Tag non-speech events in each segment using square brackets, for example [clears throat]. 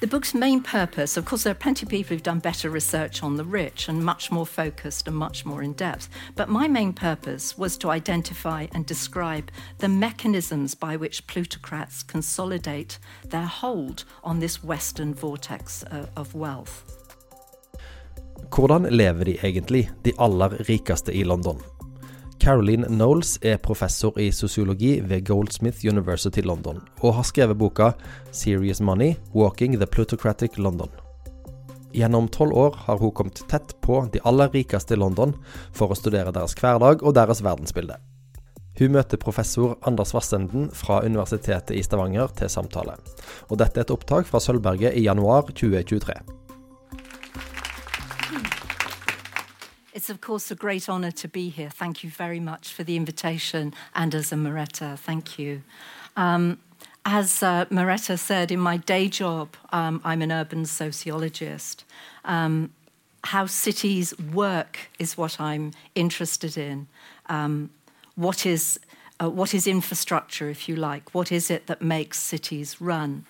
The book's main purpose, of course, there are plenty of people who've done better research on the rich and much more focused and much more in depth. But my main purpose was to identify and describe the mechanisms by which plutocrats consolidate their hold on this Western vortex uh, of wealth. Hvordan lever de egentlig, de aller rikeste i London? Caroline Knowles er professor i sosiologi ved Goldsmith University London, og har skrevet boka 'Serious Money Walking the Plutocratic London'. Gjennom tolv år har hun kommet tett på de aller rikeste i London for å studere deres hverdag og deres verdensbilde. Hun møter professor Anders Vassenden fra Universitetet i Stavanger til samtale. Og dette er et opptak fra Sølvberget i januar 2023. It's, of course, a great honour to be here. Thank you very much for the invitation, and as a Moretta, thank you. Um, as uh, Moretta said, in my day job, um, I'm an urban sociologist. Um, how cities work is what I'm interested in. Um, what is uh, what is infrastructure, if you like? What is it that makes cities run?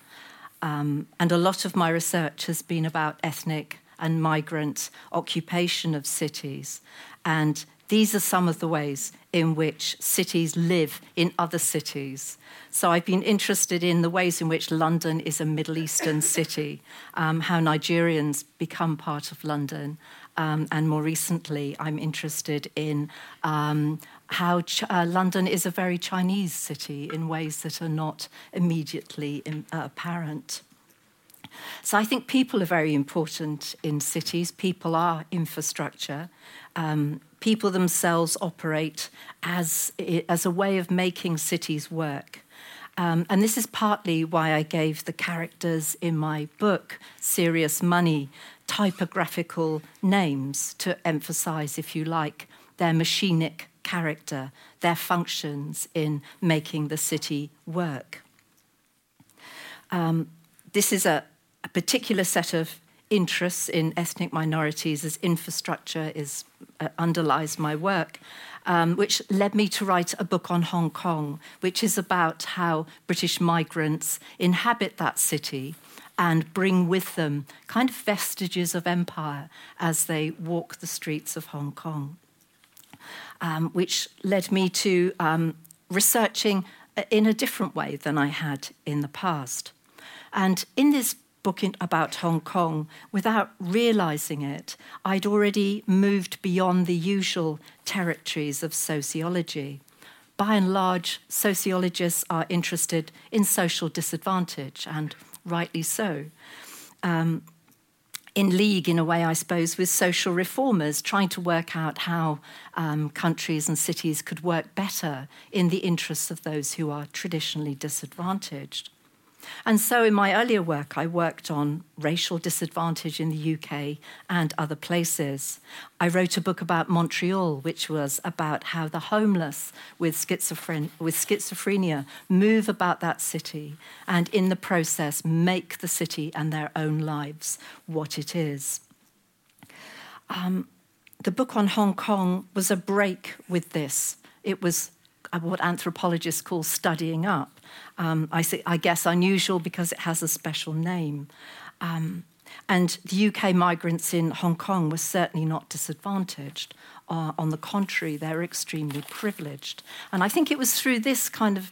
Um, and a lot of my research has been about ethnic and migrant occupation of cities. And these are some of the ways in which cities live in other cities. So I've been interested in the ways in which London is a Middle Eastern [laughs] city, um, how Nigerians become part of London. Um, and more recently, I'm interested in um, how Ch- uh, London is a very Chinese city in ways that are not immediately in, uh, apparent. So I think people are very important in cities. People are infrastructure. Um, people themselves operate as, as a way of making cities work. Um, and this is partly why I gave the characters in my book, Serious Money, typographical names to emphasize, if you like, their machinic character, their functions in making the city work. Um, this is a, a particular set of interests in ethnic minorities as infrastructure is uh, underlies my work, um, which led me to write a book on Hong Kong, which is about how British migrants inhabit that city and bring with them kind of vestiges of empire as they walk the streets of Hong Kong, um, which led me to um, researching uh, in a different way than I had in the past. And in this book in, about Hong Kong, without realizing it, I'd already moved beyond the usual territories of sociology. By and large, sociologists are interested in social disadvantage, and rightly so. Um, in league, in a way, I suppose, with social reformers, trying to work out how um, countries and cities could work better in the interests of those who are traditionally disadvantaged. And so, in my earlier work, I worked on racial disadvantage in the UK and other places. I wrote a book about Montreal, which was about how the homeless with, schizophren- with schizophrenia move about that city and, in the process, make the city and their own lives what it is. Um, the book on Hong Kong was a break with this. It was what anthropologists call studying up. Um, I, say, I, guess unusual because it has a special name. Um, and the UK migrants in Hong Kong were certainly not disadvantaged. Uh, on the contrary, they're extremely privileged. And I think it was through this kind of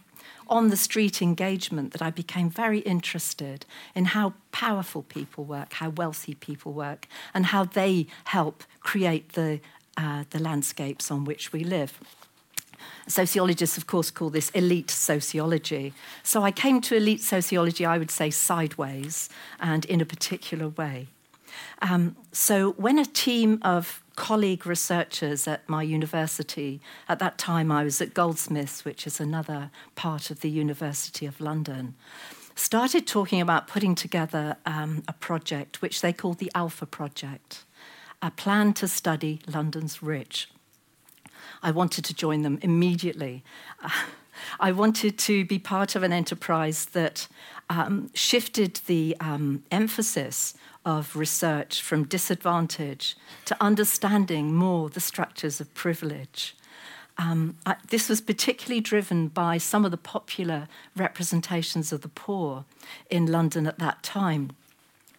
on the street engagement that I became very interested in how powerful people work, how wealthy people work, and how they help create the, uh, the landscapes on which we live. Sociologists, of course, call this elite sociology. So I came to elite sociology, I would say, sideways and in a particular way. Um, so when a team of colleague researchers at my university, at that time I was at Goldsmiths, which is another part of the University of London, started talking about putting together um, a project which they called the Alpha Project, a plan to study London's rich. I wanted to join them immediately. I wanted to be part of an enterprise that um, shifted the um, emphasis of research from disadvantage to understanding more the structures of privilege. Um, I, this was particularly driven by some of the popular representations of the poor in London at that time.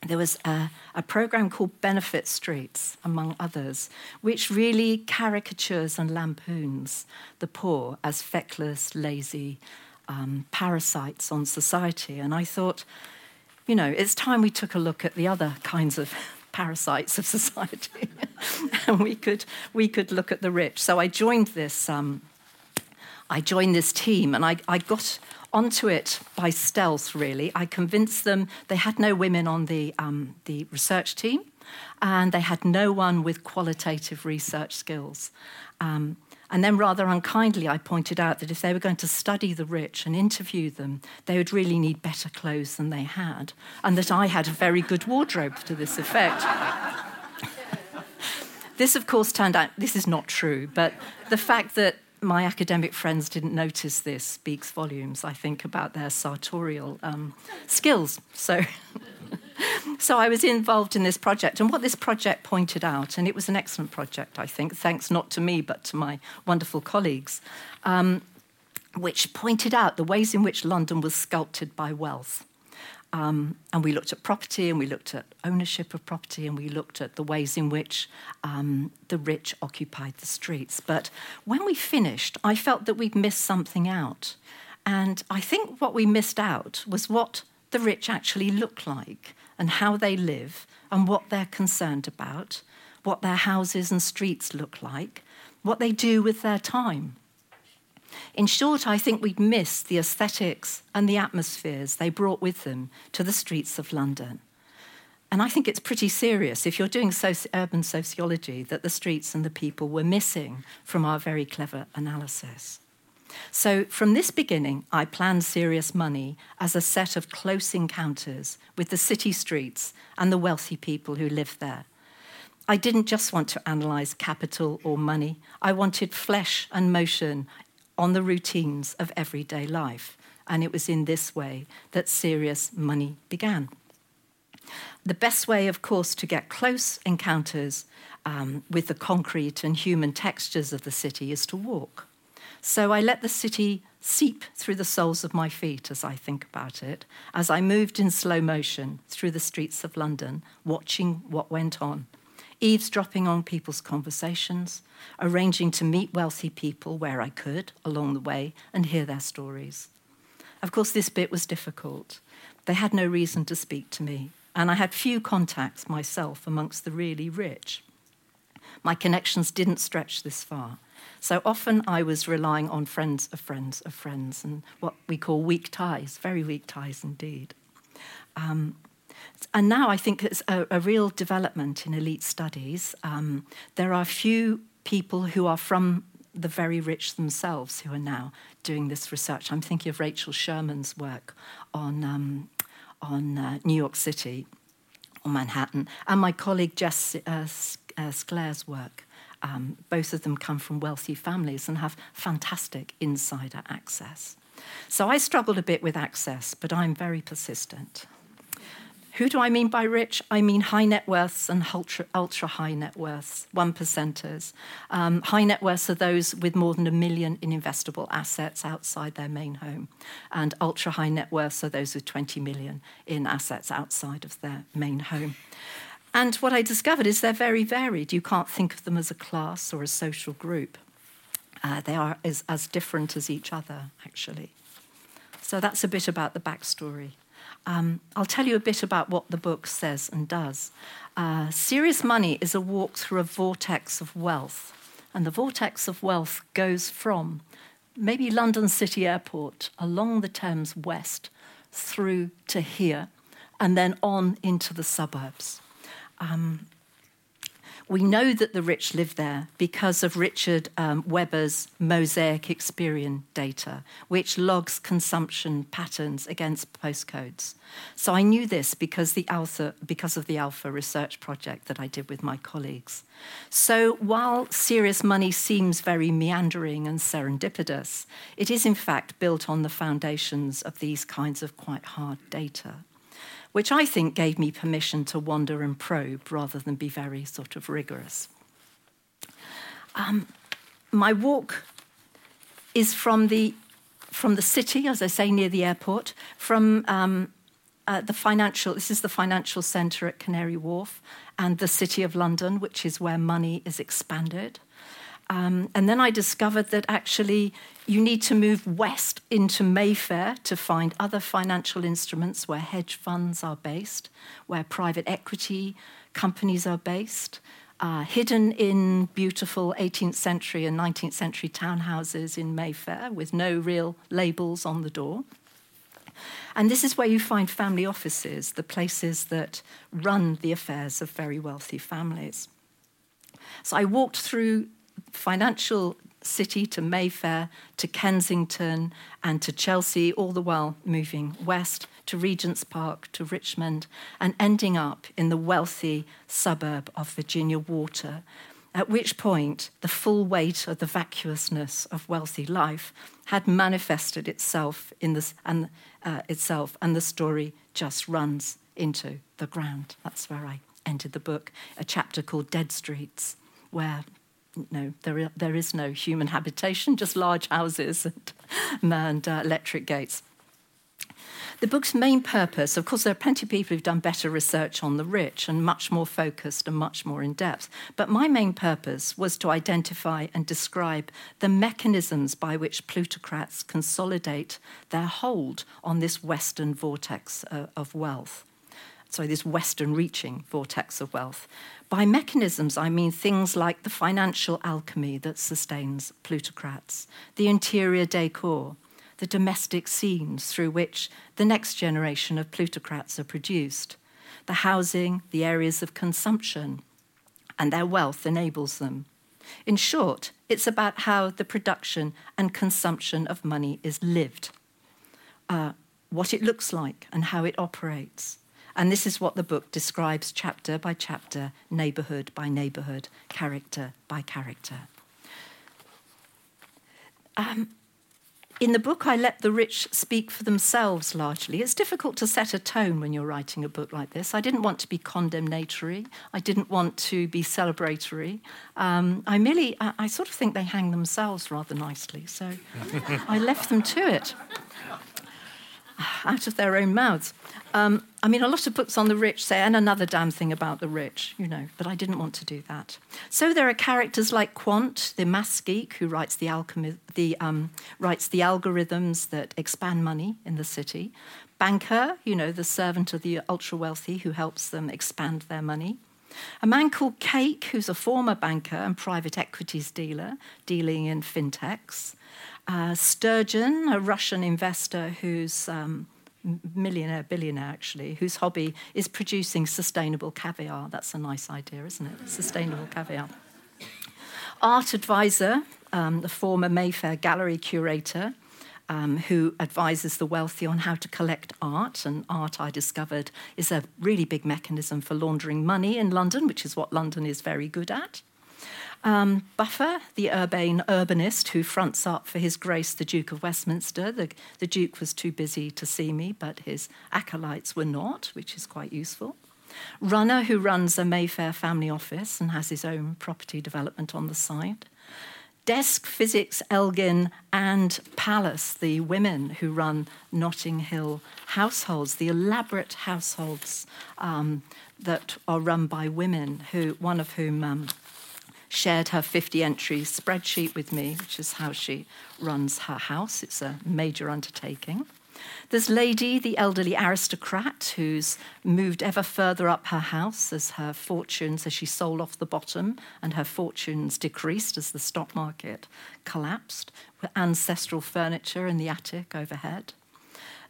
There was a, a program called Benefit Streets, among others, which really caricatures and lampoons the poor as feckless, lazy um, parasites on society. And I thought, you know, it's time we took a look at the other kinds of [laughs] parasites of society, [laughs] and we could we could look at the rich. So I joined this. Um, I joined this team, and I, I got onto it by stealth, really. I convinced them they had no women on the, um, the research team, and they had no one with qualitative research skills. Um, and then, rather unkindly, I pointed out that if they were going to study the rich and interview them, they would really need better clothes than they had, and that I had a very good wardrobe to this effect. [laughs] this, of course, turned out this is not true, but the fact that my academic friends didn't notice this speaks volumes, I think, about their sartorial um, skills. So, [laughs] so I was involved in this project. And what this project pointed out, and it was an excellent project, I think, thanks not to me, but to my wonderful colleagues, um, which pointed out the ways in which London was sculpted by wealth. Um, and we looked at property and we looked at ownership of property and we looked at the ways in which um, the rich occupied the streets. But when we finished, I felt that we'd missed something out. And I think what we missed out was what the rich actually look like and how they live and what they're concerned about, what their houses and streets look like, what they do with their time. In short, I think we'd miss the aesthetics and the atmospheres they brought with them to the streets of London. And I think it's pretty serious if you're doing soci- urban sociology that the streets and the people were missing from our very clever analysis. So, from this beginning, I planned Serious Money as a set of close encounters with the city streets and the wealthy people who live there. I didn't just want to analyse capital or money, I wanted flesh and motion on the routines of everyday life. And it was in this way that serious money began. The best way, of course, to get close encounters um, with the concrete and human textures of the city is to walk. So I let the city seep through the soles of my feet as I think about it, as I moved in slow motion through the streets of London, watching what went on, eavesdropping on people's conversations, arranging to meet wealthy people where I could along the way and hear their stories. Of course, this bit was difficult. They had no reason to speak to me, and I had few contacts myself amongst the really rich. My connections didn't stretch this far. So often I was relying on friends of friends of friends and what we call weak ties, very weak ties indeed. Um, and now I think it's a, a real development in elite studies. Um, there are few people who are from the very rich themselves who are now doing this research. I'm thinking of Rachel Sherman's work on, um, on uh, New York City or Manhattan, and my colleague Jess uh, uh, Sklair's work. Um, both of them come from wealthy families and have fantastic insider access. So I struggled a bit with access, but I'm very persistent. Who do I mean by rich? I mean high net worths and ultra, ultra high net worths, one percenters. Um, high net worths are those with more than a million in investable assets outside their main home, and ultra high net worths are those with 20 million in assets outside of their main home. And what I discovered is they're very varied. You can't think of them as a class or a social group. Uh, they are as, as different as each other, actually. So that's a bit about the backstory. Um, I'll tell you a bit about what the book says and does. Uh, Serious Money is a walk through a vortex of wealth, and the vortex of wealth goes from maybe London City Airport along the Thames west through to here, and then on into the suburbs. Um, we know that the rich live there because of Richard um, Webber's Mosaic Experian data, which logs consumption patterns against postcodes. So I knew this because, the Alpha, because of the Alpha research project that I did with my colleagues. So while serious money seems very meandering and serendipitous, it is in fact built on the foundations of these kinds of quite hard data which I think gave me permission to wander and probe rather than be very sort of rigorous. Um, my walk is from the from the city, as I say, near the airport, from um, uh, the financial, this is the financial centre at Canary Wharf and the City of London, which is where money is expanded. Um, and then I discovered that actually you need to move west into Mayfair to find other financial instruments where hedge funds are based, where private equity companies are based, uh, hidden in beautiful 18th century and 19th century townhouses in Mayfair with no real labels on the door. And this is where you find family offices, the places that run the affairs of very wealthy families. So I walked through financial city to Mayfair to Kensington and to Chelsea, all the while moving west to Regent's Park to Richmond and ending up in the wealthy suburb of Virginia Water, at which point the full weight of the vacuousness of wealthy life had manifested itself in this and uh, itself and the story just runs into the ground. That's where i ended the book a chapter called dead streets where no, there, there is no human habitation, just large houses and, [laughs] and uh, electric gates. The book's main purpose, of course, there are plenty of people who've done better research on the rich and much more focused and much more in depth. But my main purpose was to identify and describe the mechanisms by which plutocrats consolidate their hold on this Western vortex uh, of wealth. Sorry, this Western reaching vortex of wealth. By mechanisms, I mean things like the financial alchemy that sustains plutocrats, the interior decor, the domestic scenes through which the next generation of plutocrats are produced, the housing, the areas of consumption, and their wealth enables them. In short, it's about how the production and consumption of money is lived, uh, what it looks like, and how it operates. And this is what the book describes chapter by chapter, neighborhood by neighborhood, character by character. Um, in the book, I let the rich speak for themselves largely. It's difficult to set a tone when you're writing a book like this. I didn't want to be condemnatory, I didn't want to be celebratory. Um, I merely, I, I sort of think they hang themselves rather nicely, so [laughs] I left them to it [sighs] out of their own mouths. Um, I mean, a lot of books on the rich say, and another damn thing about the rich, you know, but I didn't want to do that. So there are characters like Quant, the maths geek who writes the, alchemy, the, um, writes the algorithms that expand money in the city. Banker, you know, the servant of the ultra wealthy who helps them expand their money. A man called Cake, who's a former banker and private equities dealer, dealing in fintechs. Uh, Sturgeon, a Russian investor who's um, millionaire, billionaire actually, whose hobby is producing sustainable caviar. That's a nice idea, isn't it? Sustainable caviar. Art advisor, um, the former Mayfair gallery curator, um, who advises the wealthy on how to collect art. And art, I discovered, is a really big mechanism for laundering money in London, which is what London is very good at. Um, Buffer, the urbane urbanist who fronts up for His Grace the Duke of Westminster. The, the Duke was too busy to see me, but his acolytes were not, which is quite useful. Runner, who runs a Mayfair family office and has his own property development on the side. Desk Physics Elgin and Palace, the women who run Notting Hill households, the elaborate households um, that are run by women, who one of whom um, shared her 50 entry spreadsheet with me, which is how she runs her house. It's a major undertaking. There's Lady, the elderly aristocrat, who's moved ever further up her house as her fortunes, as she sold off the bottom and her fortunes decreased as the stock market collapsed, with ancestral furniture in the attic overhead.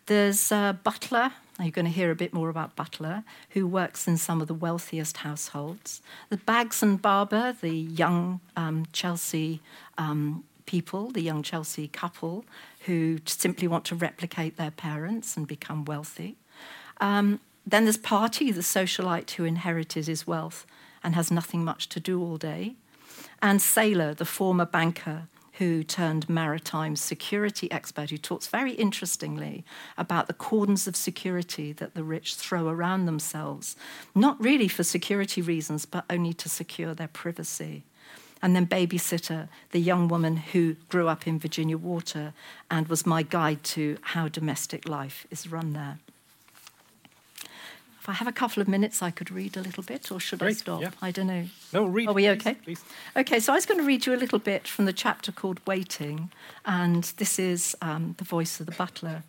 There's uh, Butler, you're going to hear a bit more about Butler, who works in some of the wealthiest households. The Bags and Barber, the young um, Chelsea um, people, the young Chelsea couple, who simply want to replicate their parents and become wealthy. Um, then there's Party, the socialite who inherited his wealth and has nothing much to do all day. And Sailor, the former banker who turned maritime security expert, who talks very interestingly about the cordons of security that the rich throw around themselves, not really for security reasons, but only to secure their privacy. And then Babysitter, the young woman who grew up in Virginia Water and was my guide to how domestic life is run there. If I have a couple of minutes, I could read a little bit, or should I stop? yeah. I don't know. No, read. Are we please, okay? Please. Okay, so I was going to read you a little bit from the chapter called Waiting, and this is um, the voice of the butler.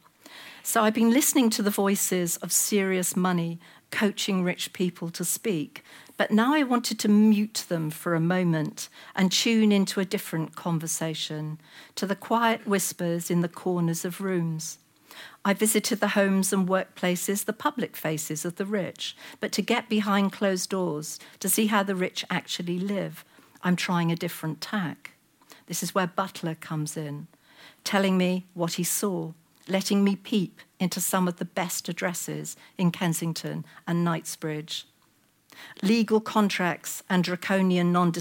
So I've been listening to the voices of serious money coaching rich people to speak, but now I wanted to mute them for a moment and tune into a different conversation, to the quiet whispers in the corners of rooms. I visited the homes and workplaces, the public faces of the rich, but to get behind closed doors, to see how the rich actually live, I'm trying a different tack. This is where Butler comes in, telling me what he saw, letting me peep into some of the best addresses in Kensington and Knightsbridge. Legal contracts and draconian non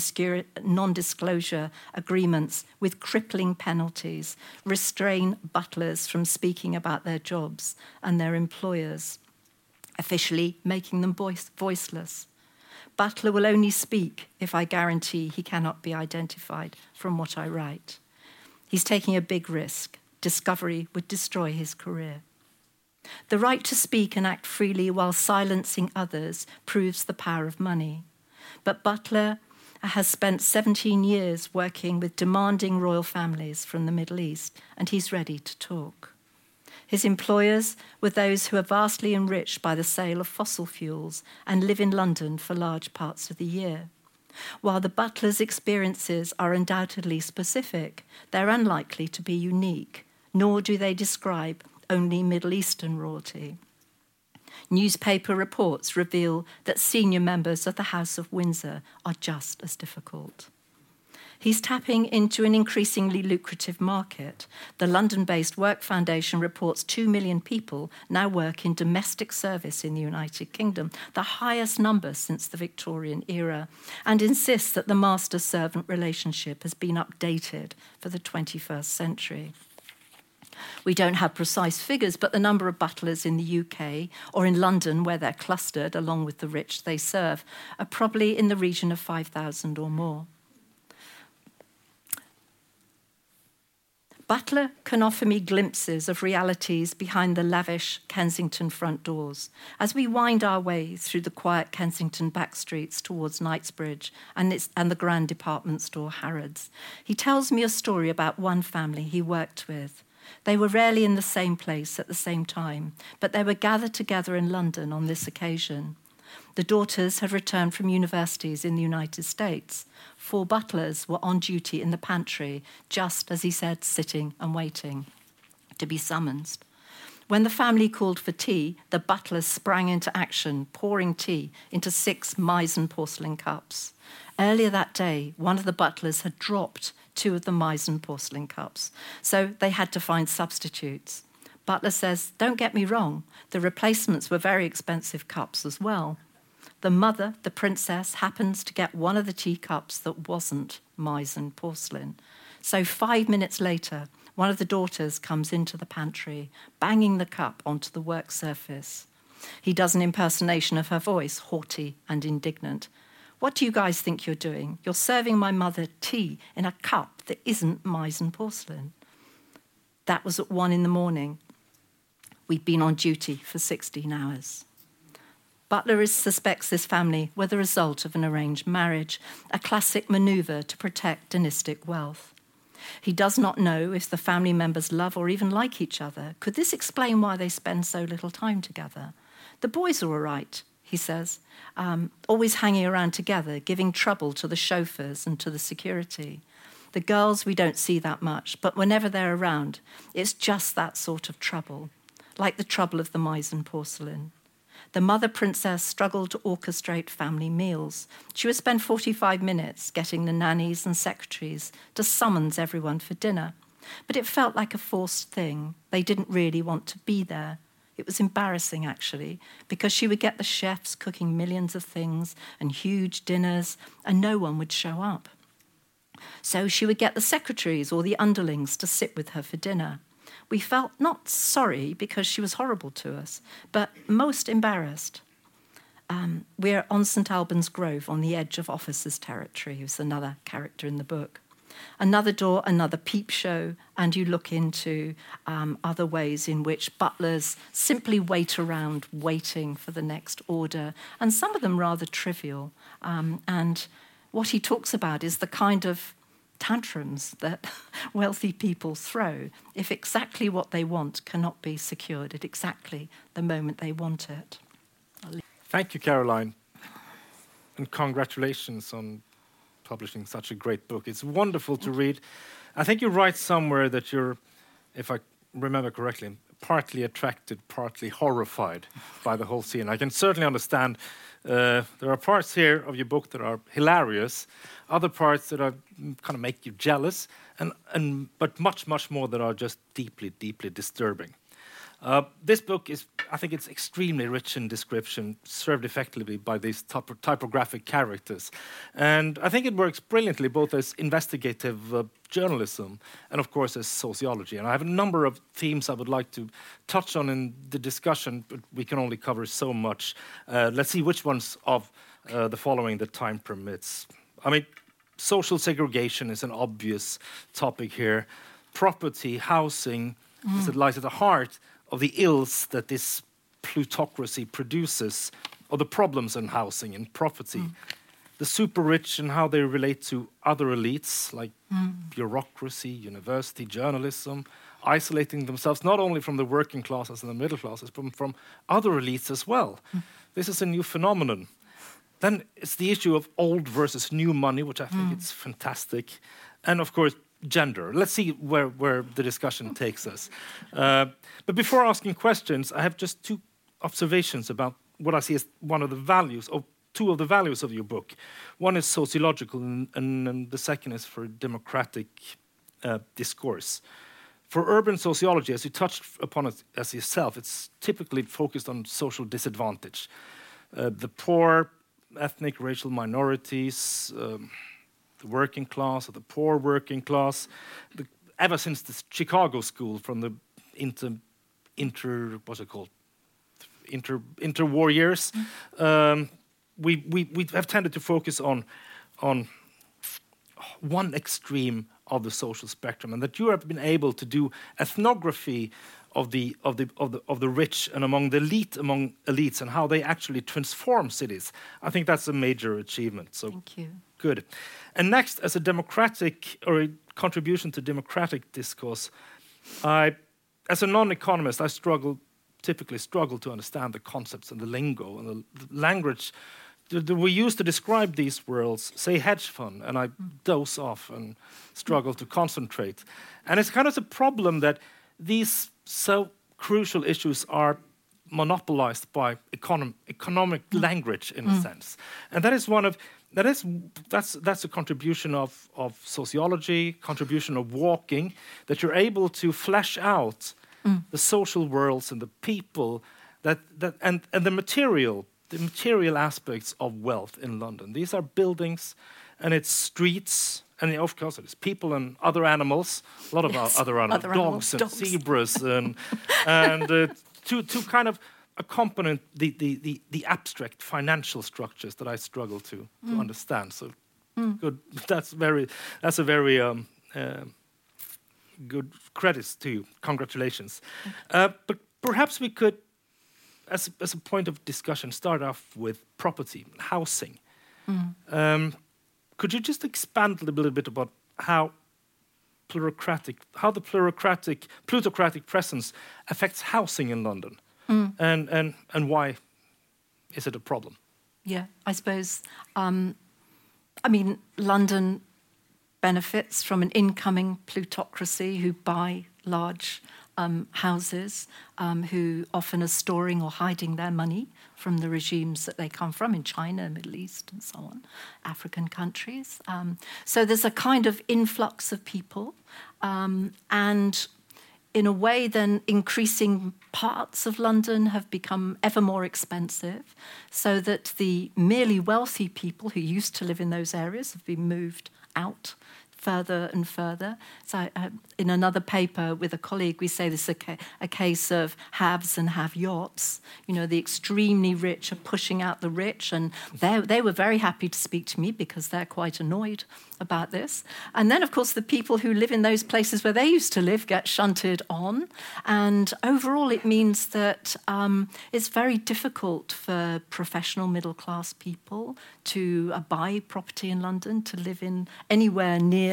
disclosure agreements with crippling penalties restrain butlers from speaking about their jobs and their employers, officially making them voice- voiceless. Butler will only speak if I guarantee he cannot be identified from what I write. He's taking a big risk. Discovery would destroy his career. The right to speak and act freely while silencing others proves the power of money. But Butler has spent 17 years working with demanding royal families from the Middle East, and he's ready to talk. His employers were those who are vastly enriched by the sale of fossil fuels and live in London for large parts of the year. While the butler's experiences are undoubtedly specific, they're unlikely to be unique, nor do they describe only Middle Eastern royalty. Newspaper reports reveal that senior members of the House of Windsor are just as difficult. He's tapping into an increasingly lucrative market. The London based Work Foundation reports 2 million people now work in domestic service in the United Kingdom, the highest number since the Victorian era, and insists that the master servant relationship has been updated for the 21st century. We don't have precise figures, but the number of butlers in the UK or in London, where they're clustered along with the rich they serve, are probably in the region of 5,000 or more. Butler can offer me glimpses of realities behind the lavish Kensington front doors as we wind our way through the quiet Kensington back streets towards Knightsbridge and, its, and the grand department store Harrods. He tells me a story about one family he worked with. They were rarely in the same place at the same time, but they were gathered together in London on this occasion. The daughters had returned from universities in the United States. Four butlers were on duty in the pantry, just as he said, sitting and waiting to be summoned. When the family called for tea, the butlers sprang into action, pouring tea into six Meissen porcelain cups. Earlier that day, one of the butlers had dropped two of the Meissen porcelain cups, so they had to find substitutes. Butler says, Don't get me wrong, the replacements were very expensive cups as well. The mother, the princess, happens to get one of the teacups that wasn't Meissen porcelain. So five minutes later, one of the daughters comes into the pantry, banging the cup onto the work surface. He does an impersonation of her voice, haughty and indignant. What do you guys think you're doing? You're serving my mother tea in a cup that isn't Meissen porcelain. That was at one in the morning. We'd been on duty for 16 hours. Butler suspects this family were the result of an arranged marriage, a classic maneuver to protect dynastic wealth. He does not know if the family members love or even like each other. Could this explain why they spend so little time together? The boys are all right, he says, um, always hanging around together, giving trouble to the chauffeurs and to the security. The girls we don't see that much, but whenever they're around, it's just that sort of trouble, like the trouble of the Meissen porcelain. The mother princess struggled to orchestrate family meals. She would spend 45 minutes getting the nannies and secretaries to summons everyone for dinner. But it felt like a forced thing. They didn't really want to be there. It was embarrassing, actually, because she would get the chefs cooking millions of things and huge dinners, and no one would show up. So she would get the secretaries or the underlings to sit with her for dinner. We felt not sorry because she was horrible to us, but most embarrassed. Um, we're on St Albans Grove on the edge of officers' territory, who's another character in the book. Another door, another peep show, and you look into um, other ways in which butlers simply wait around waiting for the next order, and some of them rather trivial. Um, and what he talks about is the kind of tantrums that [laughs] wealthy people throw if exactly what they want cannot be secured at exactly the moment they want it. Thank you, Caroline. And congratulations on publishing such a great book. It's wonderful to read. I think you write somewhere that you're, if I remember correctly, partly attracted, partly horrified by the whole scene. I can certainly understand. Uh, there are parts here of your book that are hilarious, other parts that are mm, kind of make you jealous, and, and but much, much more that are just deeply, deeply disturbing. Uh, this book is, I think, it's extremely rich in description, served effectively by these typo typographic characters, and I think it works brilliantly both as investigative uh, journalism and, of course, as sociology. And I have a number of themes I would like to touch on in the discussion, but we can only cover so much. Uh, let's see which ones of uh, the following the time permits. I mean, social segregation is an obvious topic here. Property, housing, mm. it lies at the heart of the ills that this plutocracy produces, or the problems in housing and property. Mm. The super rich and how they relate to other elites like mm. bureaucracy, university, journalism, isolating themselves not only from the working classes and the middle classes, but from other elites as well. Mm. This is a new phenomenon. Then it's the issue of old versus new money, which I think mm. is fantastic. And of course, gender. Let's see where, where the discussion takes us. Uh, but before asking questions, I have just two observations about what I see as one of the values, or two of the values of your book. One is sociological, and, and, and the second is for democratic uh, discourse. For urban sociology, as you touched upon it as yourself, it's typically focused on social disadvantage. Uh, the poor, ethnic, racial minorities, um, the working class or the poor working class. The, ever since the Chicago School, from the inter, inter what's it called, inter interwar years, mm. um, we, we we have tended to focus on on one extreme of the social spectrum, and that you have been able to do ethnography of the of the of the of the rich and among the elite among elites and how they actually transform cities. I think that's a major achievement. So Thank you. Good. And next, as a democratic or a contribution to democratic discourse, I, as a non-economist, I struggle, typically struggle to understand the concepts and the lingo and the, the language that we use to describe these worlds. Say hedge fund, and I doze off and struggle to concentrate. And it's kind of a problem that these so crucial issues are monopolized by econom economic mm. language in mm. a sense. And that is one of that is that's that's a contribution of of sociology, contribution of walking, that you're able to flesh out mm. the social worlds and the people that that and and the material the material aspects of wealth in London. These are buildings, and it's streets, and of course it's people and other animals. A lot of yes, other animals, other dogs animals, and zebras, and [laughs] and uh, to to kind of accompany the, the, the, the, abstract financial structures that I struggle to, to mm. understand. So mm. good. [laughs] That's very. That's a very um, uh, good credits to you. Congratulations. Uh, but perhaps we could, as as a point of discussion, start off with property, housing. Mm. Um, could you just expand a little bit about how plutocratic, how the plutocratic, plutocratic presence affects housing in London? Mm. And, and, and why is it a problem? Yeah, I suppose. Um, I mean, London benefits from an incoming plutocracy who buy large um, houses, um, who often are storing or hiding their money from the regimes that they come from in China, Middle East, and so on, African countries. Um, so there's a kind of influx of people, um, and in a way, then increasing parts of London have become ever more expensive, so that the merely wealthy people who used to live in those areas have been moved out further and further. So, uh, in another paper with a colleague, we say this is a, ca- a case of haves and have yachts. You know, the extremely rich are pushing out the rich, and they, they were very happy to speak to me because they're quite annoyed about this. And then, of course, the people who live in those places where they used to live get shunted on. And overall, it means that um, it's very difficult for professional middle class people to uh, buy property in London, to live in anywhere near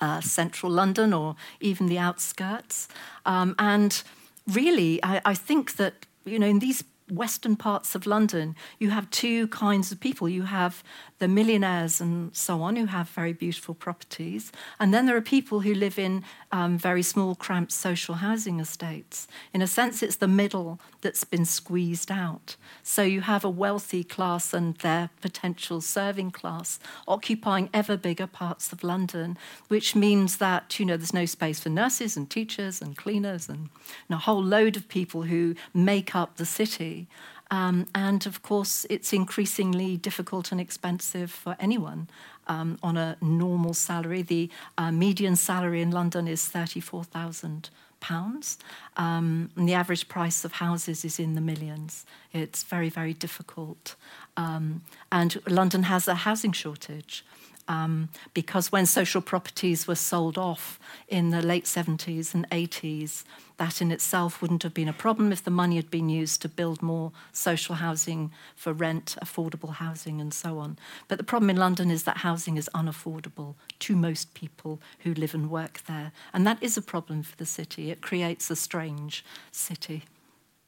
uh, central London or even the outskirts. Um, and really, I, I think that, you know, in these western parts of London, you have two kinds of people. You have the millionaires and so on who have very beautiful properties, and then there are people who live in um, very small, cramped social housing estates. In a sense, it's the middle that's been squeezed out. So you have a wealthy class and their potential serving class occupying ever bigger parts of London, which means that you know there's no space for nurses and teachers and cleaners and, and a whole load of people who make up the city. Um, and of course, it's increasingly difficult and expensive for anyone um, on a normal salary. The uh, median salary in London is £34,000. Um, and the average price of houses is in the millions. It's very, very difficult. Um, and London has a housing shortage. Um, because when social properties were sold off in the late 70s and 80s, that in itself wouldn't have been a problem if the money had been used to build more social housing for rent, affordable housing, and so on. But the problem in London is that housing is unaffordable to most people who live and work there. And that is a problem for the city. It creates a strange city.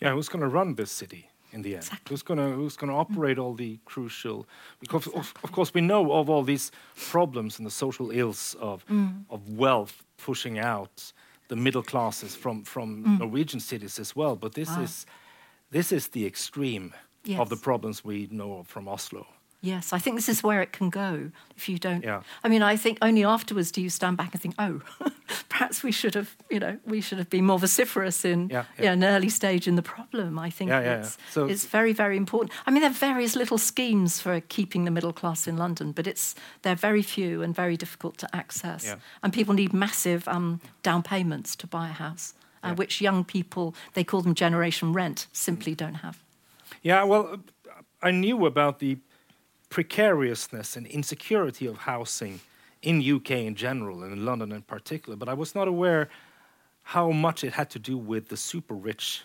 Yeah, who's going to run this city? In the end? Exactly. Who's going to who's going to operate all the crucial? Because of, of, course we know of all these problems and the social ills of Mm. of wealth pushing out the middle classes from from Mm. Norwegian cities as well. But this Wow. is this is the extreme of the problems we know of from Oslo. Yes, I think this is where it can go if you don't. Yeah. I mean, I think only afterwards do you stand back and think, oh, [laughs] perhaps we should have, you know, we should have been more vociferous in Yeah, yeah, yeah. an early stage in the problem. I think Yeah, yeah, yeah. it's, So- it's very, very important. I mean, there are various little schemes for keeping the middle class in London, but it's they're very few and very difficult to access. Yeah. And people need massive um, down payments to buy a house, uh, which young people, they call them generation rent, simply don't have. Yeah, well, I knew about the precariousness and insecurity of housing in UK in general and in London in particular, but I was not aware how much it had to do with the super rich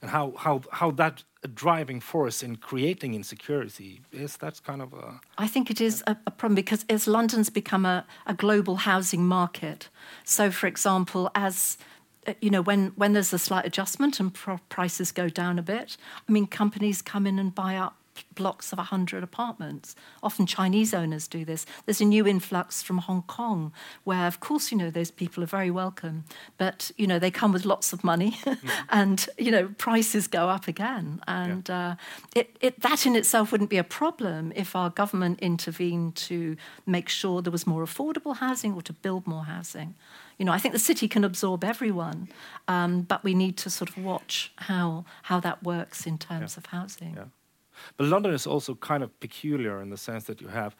and how how how that driving force in creating insecurity is. That's kind of a I think it is a, a problem because as London's become a, a global housing market, so for example, as uh, you know, when, when there's a slight adjustment and prices go down a bit, I mean, companies come in and buy up blocks of 100 apartments. Often Chinese owners do this. There's a new influx from Hong Kong, where, of course, you know, those people are very welcome, but, you know, they come with lots of money [laughs] and, you know, prices go up again. And uh, it, it, that in itself wouldn't be a problem if our government intervened to make sure there was more affordable housing or to build more housing. You know, I think the city can absorb everyone, um, but we need to sort of watch how, how that works in terms of housing. Yeah. But London is also kind of peculiar in the sense that you have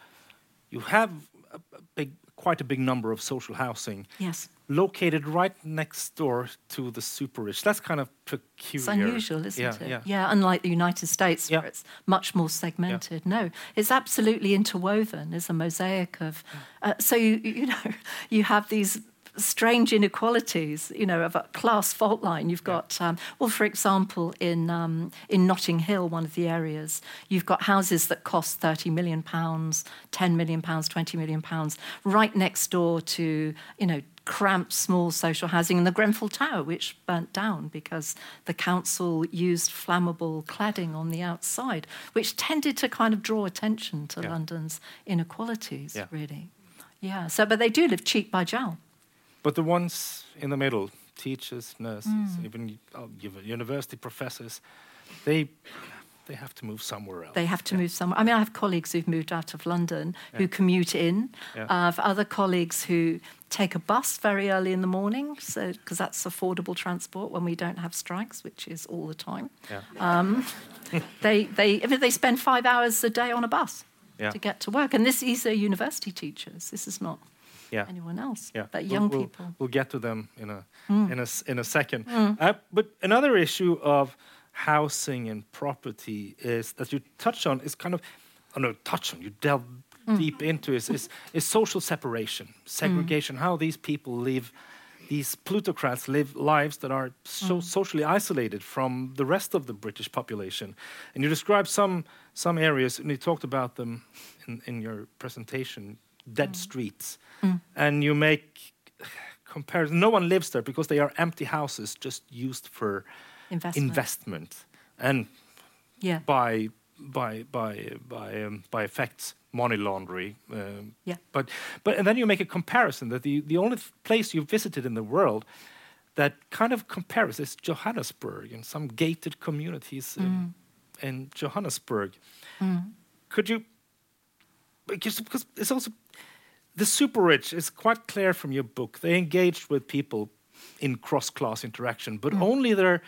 you have a, a big quite a big number of social housing Yes. located right next door to the super rich. That's kind of peculiar. It's unusual, isn't yeah, it? Yeah. yeah, unlike the United States, Yeah. where it's much more segmented. No, it's absolutely interwoven. It's a mosaic of. Uh, so you you know [laughs] you have these strange inequalities, you know, of a class fault line. You've got, um, well, for example, in um, in Notting Hill, one of the areas, you've got houses that cost thirty million pounds, ten million pounds, twenty million pounds, right next door to, you know, cramped small social housing in the Grenfell Tower, which burnt down because the council used flammable cladding on the outside, which tended to kind of draw attention to Yeah. London's inequalities, Yeah. really. Yeah, so, but they do live cheek by jowl. But the ones in the middle, teachers, nurses, Mm. even uni- university professors, they they have to move somewhere else. They have to move somewhere. I mean, I have colleagues who've moved out of London who commute in. Yeah. I have other colleagues who take a bus very early in the morning, so because that's affordable transport when we don't have strikes, which is all the time. yeah. Um, [laughs] they they I mean, they spend five hours a day on a bus Yeah. to get to work, and this these are university teachers. This is not Yeah. anyone else, Yeah, but we'll- young we'll, people. We'll get to them in a Mm. in a in a second. Uh, but another issue of housing and property is that you touch on is kind of, oh no, touch on you delve Mm. deep into is, is is social separation, segregation, how these people live. These plutocrats live lives that are so Mm. socially isolated from the rest of the British population, and you describe some some areas, and you talked about them in, in your presentation, dead streets, and you make [sighs] comparison. No one lives there because they are empty houses just used for Investment. investment and Yeah. by by by by um, by effects money laundering. Um, Yeah. But but and then you make a comparison that the the only place you visited in the world that kind of compares is Johannesburg and some gated communities in, in Johannesburg. Could you because because it's also the super rich is quite clear from your book. They engaged with people in cross class interaction, but mm. only their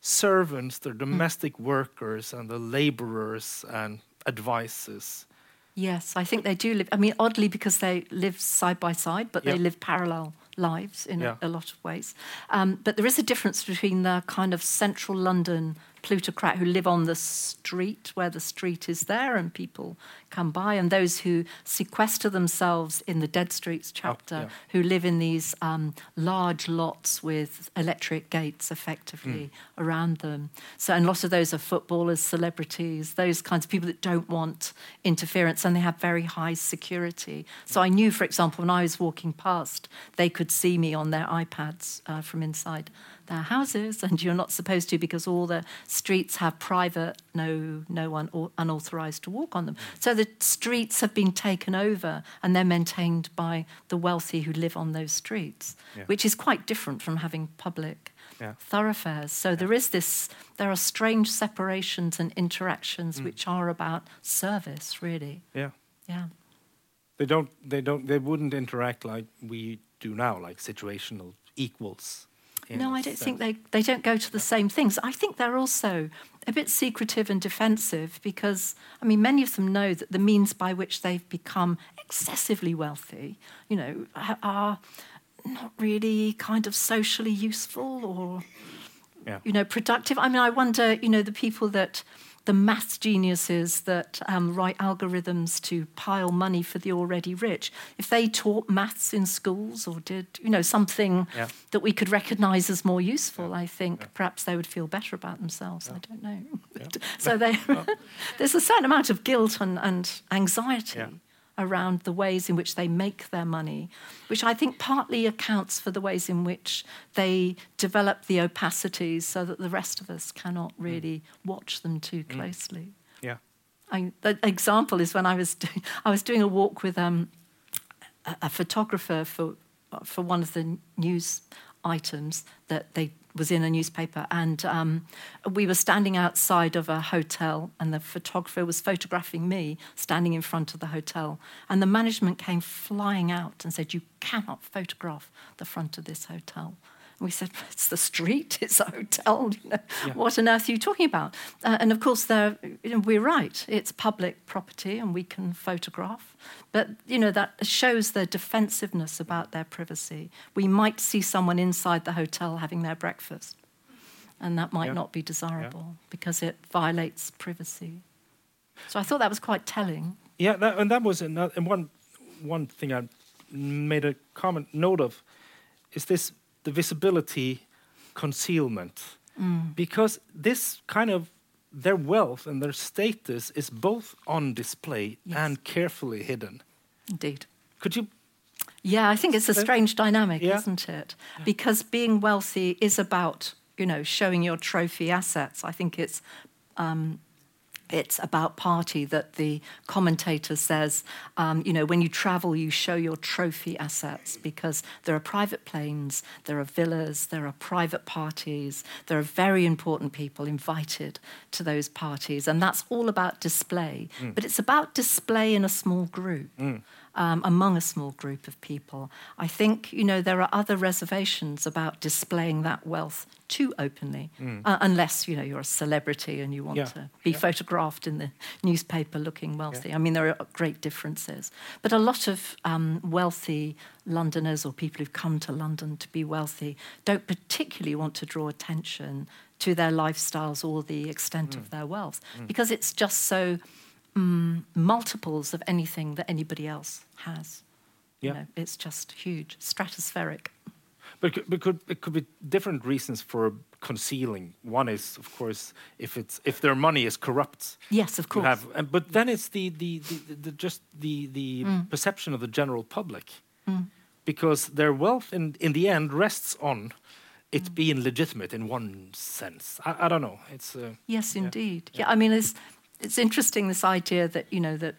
servants, their mm. domestic workers, and the laborers and advisors. Yes, I think they do live. I mean, oddly, because they live side by side, but they live parallel lives in Yeah. a, a lot of ways. Um, but there is a difference between the kind of central London plutocrat who live on the street where the street is there and people come by, and those who sequester themselves in the Dead Streets chapter, yeah. who live in these um, large lots with electric gates effectively around them. So, and lots of those are footballers, celebrities, those kinds of people that don't want interference and they have very high security. So, I knew, for example, when I was walking past, they could see me on their iPads uh, from inside their houses, and you're not supposed to because all the streets have private, no, no one au- unauthorized to walk on them. So the streets have been taken over and they're maintained by the wealthy who live on those streets, Yeah. which is quite different from having public Yeah. thoroughfares. So there is this, there are strange separations and interactions which are about service, really. Yeah. Yeah. They don't. They don't. They wouldn't interact like we do now, like situational equals. No, I don't think they, they don't go to the same things. I think they're also a bit secretive and defensive because, I mean, many of them know that the means by which they've become excessively wealthy, you know, are not really kind of socially useful or, Yeah. you know, productive. I mean, I wonder, you know, the people that, the math geniuses that um, write algorithms to pile money for the already rich, if they taught maths in schools or did, you know, something Yeah. that we could recognize as more useful, I think perhaps they would feel better about themselves. I don't know. [laughs] so they, [laughs] there's a certain amount of guilt and, and anxiety Yeah. Around the ways in which they make their money, which I think partly accounts for the ways in which they develop the opacities so that the rest of us cannot really watch them too closely. Yeah. I, the example is when I was doing, I was doing a walk with um, a, a photographer for for one of the news items that they was in a newspaper, and um, we were standing outside of a hotel, and the photographer was photographing me standing in front of the hotel, and the management came flying out and said, "You cannot photograph the front of this hotel." We said, "It's the street. [laughs] It's a hotel. You know, What on earth are you talking about?" Uh, and of course, they're, you know, we're right. It's public property, and we can photograph. But you know that shows their defensiveness about their privacy. We might see someone inside the hotel having their breakfast, and that might Yeah. not be desirable because it violates privacy. So I thought that was quite telling. Yeah, that, and that was another, and one one thing I made a comment note of is this the visibility concealment because this kind of their wealth and their status is both on display Yes. and carefully hidden. Indeed. Could you? Yeah, I think it's a strange dynamic, yeah. isn't it? Because being wealthy is about, you know, showing your trophy assets. I think it's um, it's about party that the commentator says, um, you know, when you travel, you show your trophy assets because there are private planes, there are villas, there are private parties, there are very important people invited to those parties, and that's all about display. But it's about display in a small group. Um, among a small group of people. I think, you know, there are other reservations about displaying that wealth too openly, mm. uh, unless, you know, you're a celebrity and you want yeah. to be yeah. photographed in the newspaper looking wealthy. Yeah. I mean, there are great differences. But a lot of um, wealthy Londoners or people who've come to London to be wealthy don't particularly want to draw attention to their lifestyles or the extent mm. of their wealth mm. because it's just so mm, multiples of anything that anybody else has. Yeah. You know, it's just huge, stratospheric. But it could, it could, it could be different reasons for concealing. One is, of course, if it's if their money is corrupt. Yes, of course. Have, but then it's the the, the, the just the the mm. perception of the general public, mm. because their wealth in in the end rests on it mm. being legitimate in one sense. I, I don't know. It's uh, yes, indeed. Yeah. yeah, I mean, it's it's interesting this idea that you know that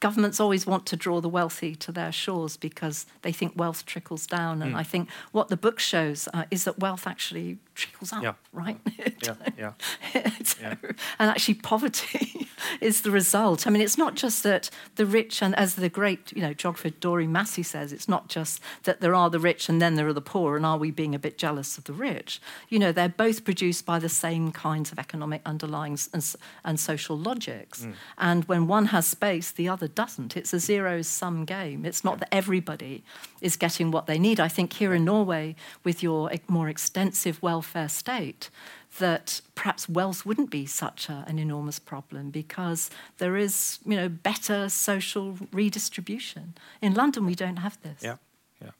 governments always want to draw the wealthy to their shores because they think wealth trickles down. And mm. I think what the book shows uh, is that wealth actually trickles up, yeah. right? [laughs] yeah, yeah. [laughs] so, yeah. And actually, poverty [laughs] is the result. I mean, it's not just that the rich, and as the great, you know, geographer Doreen Massey says, it's not just that there are the rich and then there are the poor, and are we being a bit jealous of the rich? You know, they're both produced by the same kinds of economic underlyings and, and social logics. Mm. And when one has space, the other doesn't. It's a zero sum game. It's not that everybody is getting what they need. I think here in Norway, with your more extensive welfare state, that perhaps wealth wouldn't be such a, an enormous problem because there is, you know, better social redistribution. In London, we don't have this. Yeah, yeah.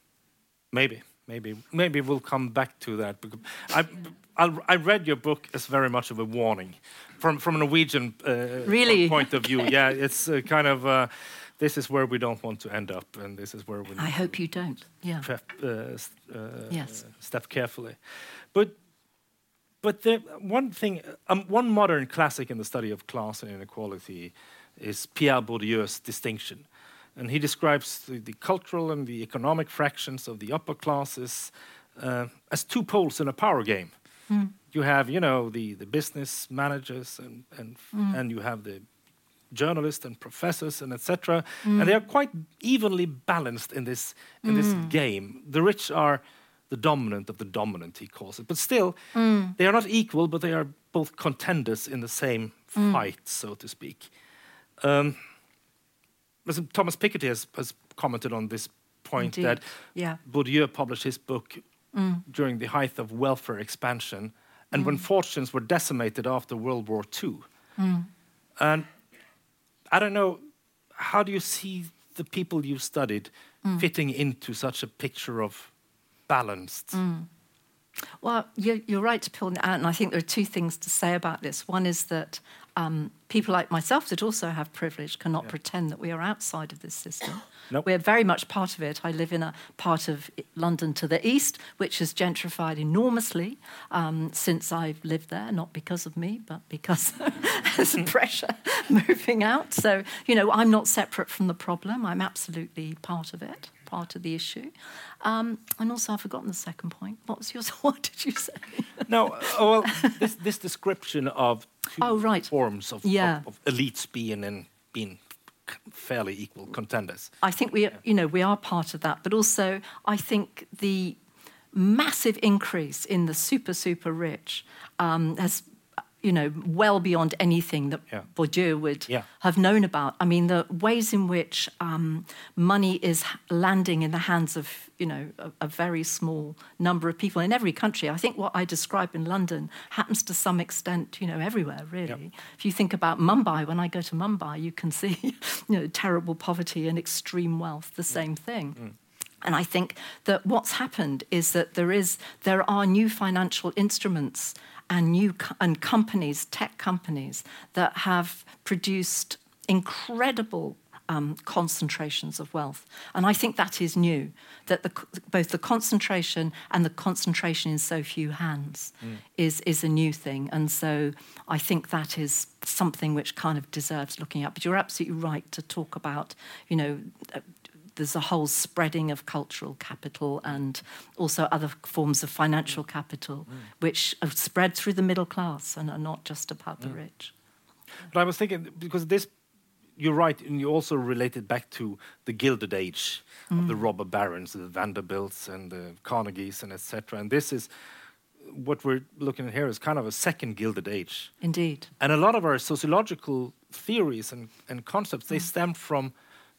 Maybe, maybe, maybe we'll come back to that. I, I, I read your book as very much of a warning from from a Norwegian uh, really? point of view. [laughs] yeah, it's uh, kind of. Uh, this is where we don't want to end up, and this is where we. I hope you don't. Yeah. Prep, uh, uh, yes. Step carefully, but but the, one thing, um, one modern classic in the study of class and inequality is Pierre Bourdieu's distinction. And he describes the, the cultural and the economic fractions of the upper classes uh, as two poles in a power game. Mm. You have, you know, the, the business managers and, and, mm. and you have the journalists and professors and etc. Mm. And they are quite evenly balanced in this, in this hmm. game. The rich are the dominant of the dominant, he calls it. But still, mm. they are not equal, but they are both contenders in the same mm. fight, so to speak. Um, Thomas Piketty has, has, commented on this point Indeed. that yeah. Bourdieu published his book mm. during the height of welfare expansion and when mm. fortunes were decimated after World War II. Mm. And I don't know, how do you see the people you studied mm. fitting into such a picture of balanced. Mm. Well, you're, you're, right to pull it out, and I think there are two things to say about this. One is that um, people like myself that also have privilege cannot yeah. pretend that we are outside of this system. [coughs] Nope. We're very much part of it. I live in a part of London to the east, which has gentrified enormously um, since I've lived there, not because of me, but because [laughs] there's pressure [laughs] moving out. So, you know, I'm not separate from the problem. I'm absolutely part of it part of the issue. Um, and also, I've forgotten the second point. What was yours? [laughs] What did you say? no, oh, well, this, this description of oh, right. forms of, yeah. of, of elites being and being fairly equal contenders. I think we, you know, we are part of that, but also I think the massive increase in the super super rich um, has you know, well beyond anything that yeah. Bourdieu would yeah. have known about. I mean, the ways in which um, money is landing in the hands of, you know, a, a, very small number of people in every country. I think what I describe in London happens to some extent, you know, everywhere, really. If you think about Mumbai, when I go to Mumbai, you can see, [laughs] you know, terrible poverty and extreme wealth, the same thing. Mm. And I think that what's happened is that there is there are new financial instruments and new co- and companies, tech companies, that have produced incredible um, concentrations of wealth. And I think that is new, that the, both the concentration and the concentration in so few hands mm. is, is a new thing. And so I think that is something which kind of deserves looking at. But you're absolutely right to talk about, you know, there's a whole spreading of cultural capital and also other forms of financial capital, mm. which have spread through the middle class and are not just about the mm. rich. But I was thinking because this you're right, and you also relate it back to the Gilded Age of the Mm. robber barons, the Vanderbilts and the Carnegies and etc. And this is what we're looking at here is kind of a second Gilded Age. Indeed. And a lot of our sociological theories and, and concepts Mm. they stem from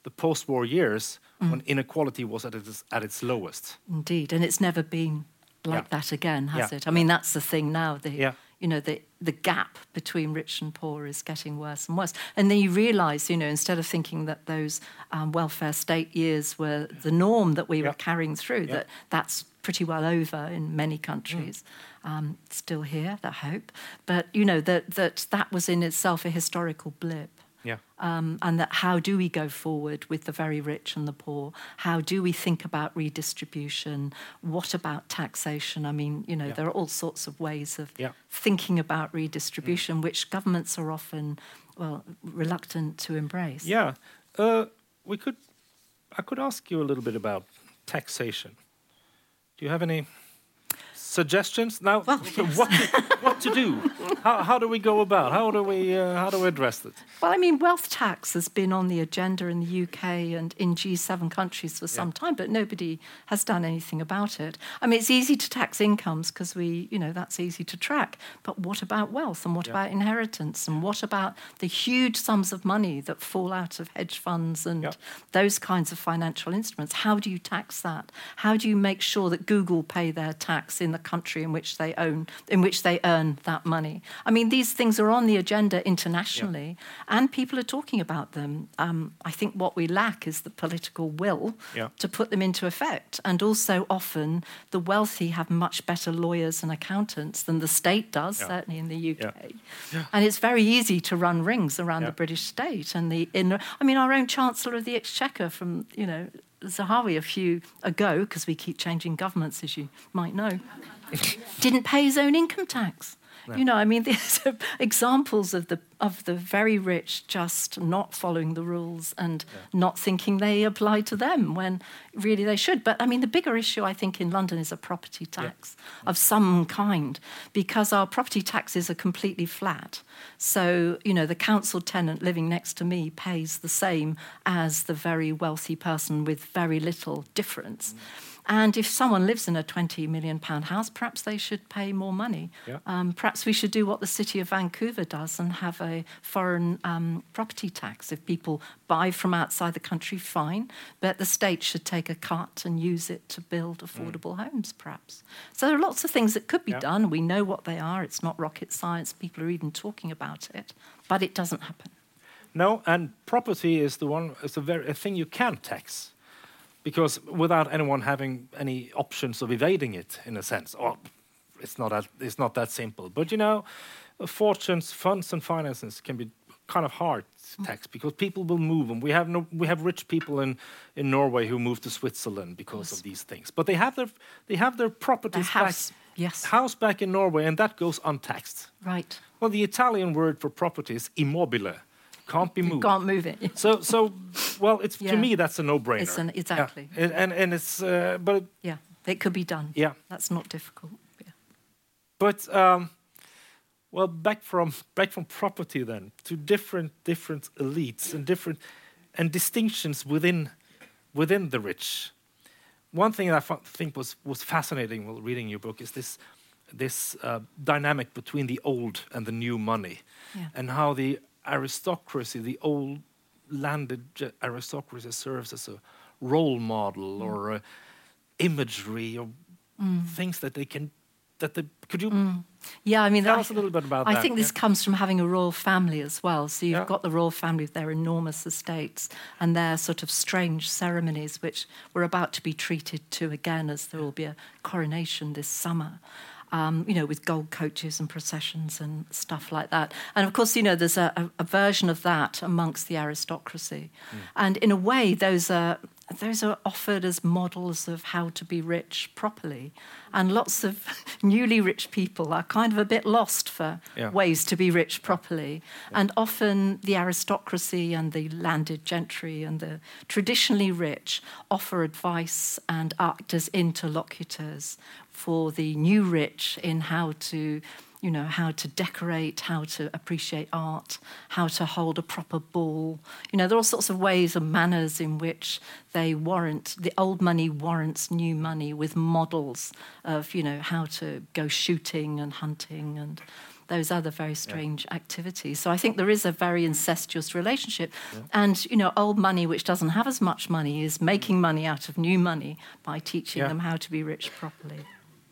the post-war years when inequality was at its at its lowest. Indeed, and it's never been like Yeah. that again, has Yeah. it? I mean, that's the thing now. The Yeah. you know the the gap between rich and poor is getting worse and worse. And then you realise, you know, instead of thinking that those um, welfare state years were the norm that we were carrying through, that that's pretty well over in many countries. Um, still here, that hope, but you know that that that was in itself a historical blip Yeah. um, and that how do we go forward with the very rich and the poor? How do we think about redistribution? What about taxation? I mean, you know, Yeah. there are all sorts of ways of Yeah. thinking about redistribution, which governments are often, well, reluctant to embrace. Yeah. Uh, we could I could ask you a little bit about taxation. Do you have any suggestions now? Well, [laughs] what, to, what to do? [laughs] How, how do we go about? How do we uh, how do we address it? Well, I mean, wealth tax has been on the agenda in the UK and in G7 countries for some time, but nobody has done anything about it. I mean, it's easy to tax incomes because we, you know, that's easy to track. But what about wealth and what Yeah. about inheritance and what about the huge sums of money that fall out of hedge funds and Yeah. those kinds of financial instruments? How do you tax that? How do you make sure that Google pay their tax in the country in which they own, in which they earn that money? I mean, these things are on the agenda internationally, and people are talking about them. Um, I think what we lack is the political will Yeah. to put them into effect. And also, often the wealthy have much better lawyers and accountants than the state does, Yeah. certainly in the UK. Yeah. And it's very easy to run rings around Yeah. the British state and the in. I mean, our own Chancellor of the Exchequer from you know Zahawi a few ago, because we keep changing governments, as you might know, [laughs] didn't pay his own income tax. You know, I mean, [laughs] these are examples of the of the very rich just not following the rules and not thinking they apply to them when really they should. But I mean, the bigger issue I think in London is a property tax of some kind because our property taxes are completely flat. So you know, the council tenant living next to me pays the same as the very wealthy person with very little difference. Mm. And if someone lives in a 20 million pound house, perhaps they should pay more money. Yeah. Um, perhaps we should do what the city of Vancouver does and have a foreign um, property tax. If people buy from outside the country, fine, but the state should take a cut and use it to build affordable homes, perhaps. So there are lots of things that could be Yeah. done. We know what they are. It's not rocket science. People are even talking about it, but it doesn't happen. No, and property is the one. It's a very a thing you can't tax, because without anyone having any options of evading it, in a sense, or it's not that it's not that simple. But you know, fortunes, funds, and finances can be kind of hard to tax because people will move, and we have no, we have rich people in in Norway who move to Switzerland because of these things. But they have their they have their The properties house, back, yes, house back in Norway, and that goes untaxed. right. Well, the Italian word for property is immobile, can't be You moved. can't move it. So, so, well, it's Yeah. to me that's a no-brainer. It's an- exactly. Yeah. And, and and it's uh, but Yeah, it could be done. yeah, That's not difficult. Yeah. but um, well, back from back from property then to different different elites and different and distinctions within within the rich. One thing that I think was was fascinating while reading your book is this this uh, dynamic between the old and the new money, Yeah. and how the aristocracy, the old landed aristocracy, serves as a role model mm. or a imagery or mm. things that they can that they could you mm. Yeah, I mean, tell I, us a little bit about I that? think this yeah? comes from having a royal family as well. So you've Yeah. got the royal family with their enormous estates and their sort of strange ceremonies, which we're about to be treated to again, as there will be a coronation this summer. Um, you know, with gold coaches and processions and stuff like that. And of course, you know, there's a, a, a version of that amongst the aristocracy. And in a way, those are those are offered as models of how to be rich properly. And lots of [laughs] newly rich people are kind of a bit lost for Yeah. ways to be rich properly. And often the aristocracy and the landed gentry and the traditionally rich offer advice and act as interlocutors for the new rich in how to you know, how to decorate, how to appreciate art, how to hold a proper ball. You know, there are all sorts of ways and manners in which they warrant, the old money warrants new money with models of, you know, how to go shooting and hunting and those other very strange yeah. activities. So I think there is a very incestuous relationship. Yeah. And, you know, old money, which doesn't have as much money, is making money out of new money by teaching yeah. them how to be rich properly.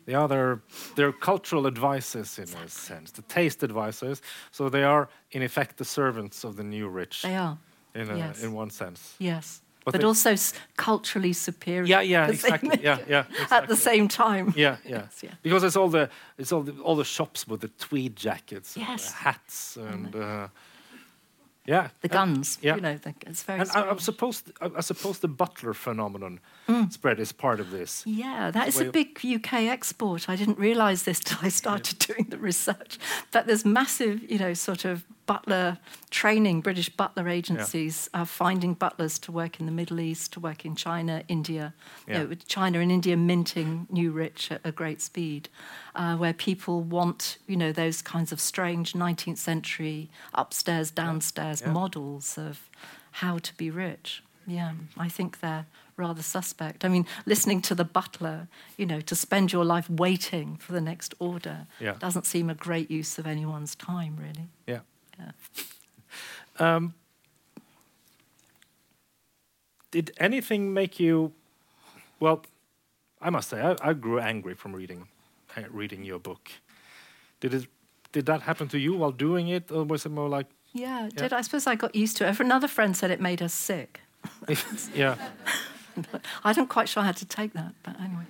The other, they're cultural advisors in a sense, the taste advisors. So they are, in effect, the servants of the new rich. They are. In, a, yes. in one sense. Yes but, but also culturally superior. Yeah, yeah, exactly. Yeah, [laughs] yeah, exactly. At the same time. Yeah, yeah. yes, yeah. Because it's all the it's all the, all the shops with the tweed jackets, yes. and hats, and uh, yeah, the guns. Yeah, you know, the, it's very. And I, I suppose I, I, suppose the butler phenomenon mm. spread is part of this. Yeah, that is a big UK export. I didn't realise this till I started yeah. doing the research. But there's massive, you know, sort of butler training, British butler agencies yeah. are finding butlers to work in the Middle East, to work in China, India. Yeah. You know, China and India minting new rich at a great speed, uh, where people want, you know, those kinds of strange 19th century upstairs, downstairs models of how to be rich. Yeah, I think they're rather suspect. I mean, listening to the butler, you know, to spend your life waiting for the next order yeah. doesn't seem a great use of anyone's time, really. Yeah. Um, did anything make you? Well, I must say, I, I grew angry from reading uh, reading your book. Did it? Did that happen to you while doing it, or was it more like? Yeah, yeah. did. I suppose I got used to it. Another friend said it made us sick. [laughs] yeah. [laughs] [laughs] I don't quite sure how to take that, but anyway.